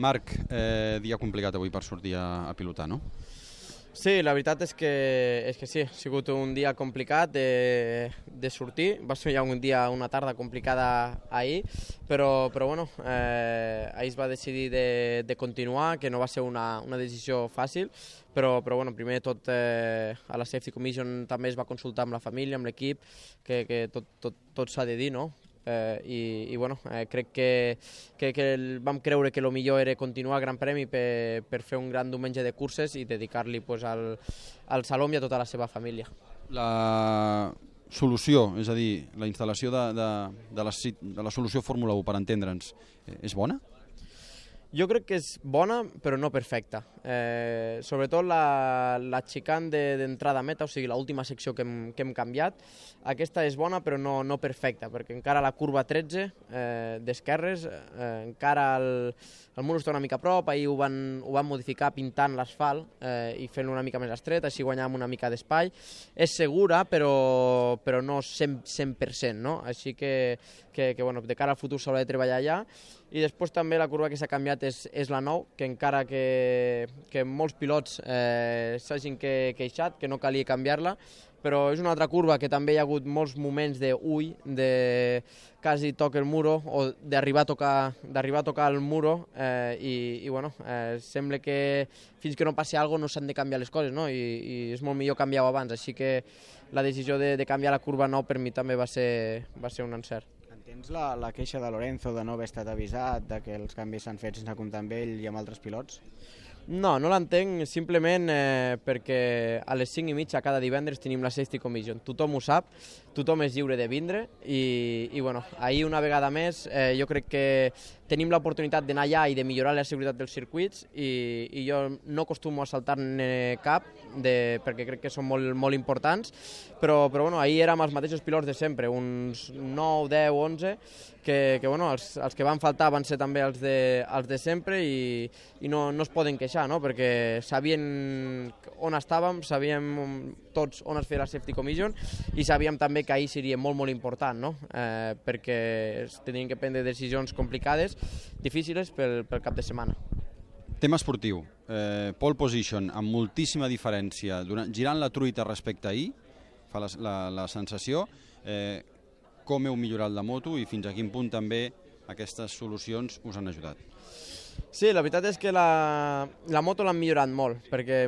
Marc, eh, dia complicat avui per sortir a, a pilotar, no? Sí, la veritat és que, és que sí, ha sigut un dia complicat de, de sortir. Va ser ja un dia, una tarda complicada ahir, però, però bueno, eh, ahir es va decidir de, de continuar, que no va ser una, una decisió fàcil, però, però bueno, primer de tot eh, a la Safety Commission també es va consultar amb la família, amb l'equip, que, que tot, tot, tot s'ha de dir, no? Eh, i, i bueno, eh, crec que, que, que el, vam creure que el millor era continuar el Gran Premi per, per fer un gran diumenge de curses i dedicar-li pues, al, al Salom i a tota la seva família. La solució, és a dir, la instal·lació de, de, de, la, de la solució Fórmula 1, per entendre'ns, eh, és bona? Jo crec que és bona, però no perfecta. Eh, sobretot la, la xicant d'entrada de, meta, o sigui, l'última secció que hem, que hem canviat, aquesta és bona però no, no perfecta, perquè encara la curva 13 eh, d'esquerres, eh, encara el, el mur està una mica a prop, ahir ho van, ho van modificar pintant l'asfalt eh, i fent-lo una mica més estret, així guanyàvem una mica d'espai. És segura, però, però no 100%, 100% no? Així que, que, que bueno, de cara al futur s'haurà de treballar allà. I després també la curva que s'ha canviat és, és la 9, que encara que, que molts pilots eh, s'hagin que, queixat, que no calia canviar-la, però és una altra curva que també hi ha hagut molts moments d'ull, de quasi toca el muro o d'arribar a tocar d'arribar a tocar el muro eh, i, i bueno, eh, sembla que fins que no passi alguna no s'han de canviar les coses no? I, i és molt millor canviar-ho abans així que la decisió de, de canviar la curva 9 per mi també va ser, va ser un encert. Entens la, la queixa de Lorenzo de no haver estat avisat, de que els canvis s'han fet sense comptar amb ell i amb altres pilots? No, no l'entenc simplement eh, perquè a les 5 i mitja cada divendres tenim la Safety Commission. Tothom ho sap, tothom és lliure de vindre i, i bueno, ahir una vegada més eh, jo crec que tenim l'oportunitat d'anar allà i de millorar la seguretat dels circuits i, i jo no acostumo a saltar-ne cap de, perquè crec que són molt, molt importants, però, però bueno, ahir érem els mateixos pilots de sempre, uns 9, 10, 11, que, que bueno, els, els que van faltar van ser també els de, els de sempre i, i no, no es poden queixar, no? perquè sabien on estàvem, sabíem tots on es feia la Safety Commission i sabíem també que ahir seria molt, molt important, no? eh, perquè tenien que prendre decisions complicades difícils pel, pel cap de setmana. Tema esportiu, eh, pole position amb moltíssima diferència, durant, girant la truita respecte a ahir, fa la, la, la sensació, eh, com heu millorat la moto i fins a quin punt també aquestes solucions us han ajudat? Sí, la veritat és que la, la moto l'han millorat molt, perquè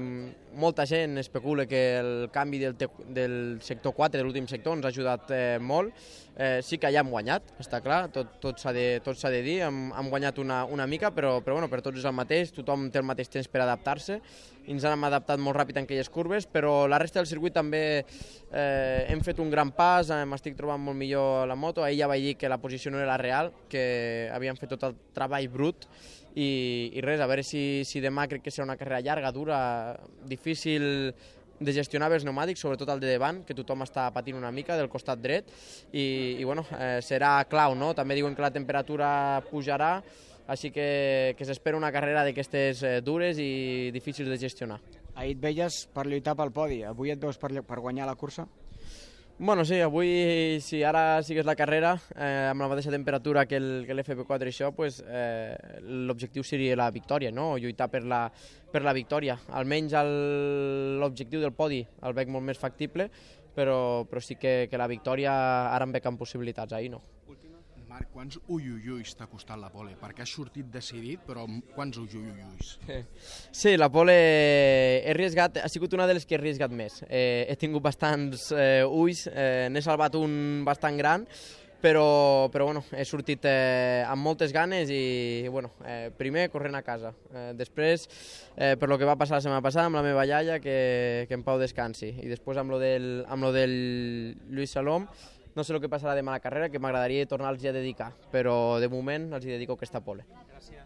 molta gent especula que el canvi del, te, del sector 4, de l'últim sector, ens ha ajudat eh, molt. Eh, sí que ja hem guanyat, està clar, tot, tot s'ha de, tot de dir, hem, hem guanyat una, una mica, però, però bueno, per tots és el mateix, tothom té el mateix temps per adaptar-se, i ens hem adaptat molt ràpid en aquelles curves, però la resta del circuit també eh, hem fet un gran pas, m'estic trobant molt millor la moto, ahir ja vaig dir que la posició no era real, que havíem fet tot el treball brut, i, i res, a veure si, si demà crec que serà una carrera llarga, dura, difícil de gestionar els pneumàtics, sobretot el de davant, que tothom està patint una mica del costat dret, i, i bueno, eh, serà clau, no? També diuen que la temperatura pujarà, així que, que s'espera una carrera d'aquestes eh, dures i difícils de gestionar. Ahir et veies per lluitar pel podi, avui et veus per, per guanyar la cursa? Bueno, sí, avui, si ara sigues la carrera, eh, amb la mateixa temperatura que l'FP4 i això, pues, eh, l'objectiu seria la victòria, no? Lluitar per la, per la victòria. Almenys l'objectiu del podi el veig molt més factible, però, però sí que, que la victòria ara em veig amb possibilitats, ahir no. Marc, quants uiuiuis t'ha costat la pole? Perquè has sortit decidit, però quants uiuiuis? Sí, la pole he arriesgat, ha sigut una de les que he arriesgat més. Eh, he tingut bastants eh, ulls, eh, n'he salvat un bastant gran, però, però bueno, he sortit eh, amb moltes ganes i, bueno, eh, primer corrent a casa. Eh, després, eh, per lo que va passar la setmana passada amb la meva iaia, que, que en pau descansi. I després amb lo del, amb lo del Lluís Salom, no sé el que passarà demà a la carrera, que m'agradaria tornar-los a dedicar, però de moment els hi dedico aquesta pole. Gràcies.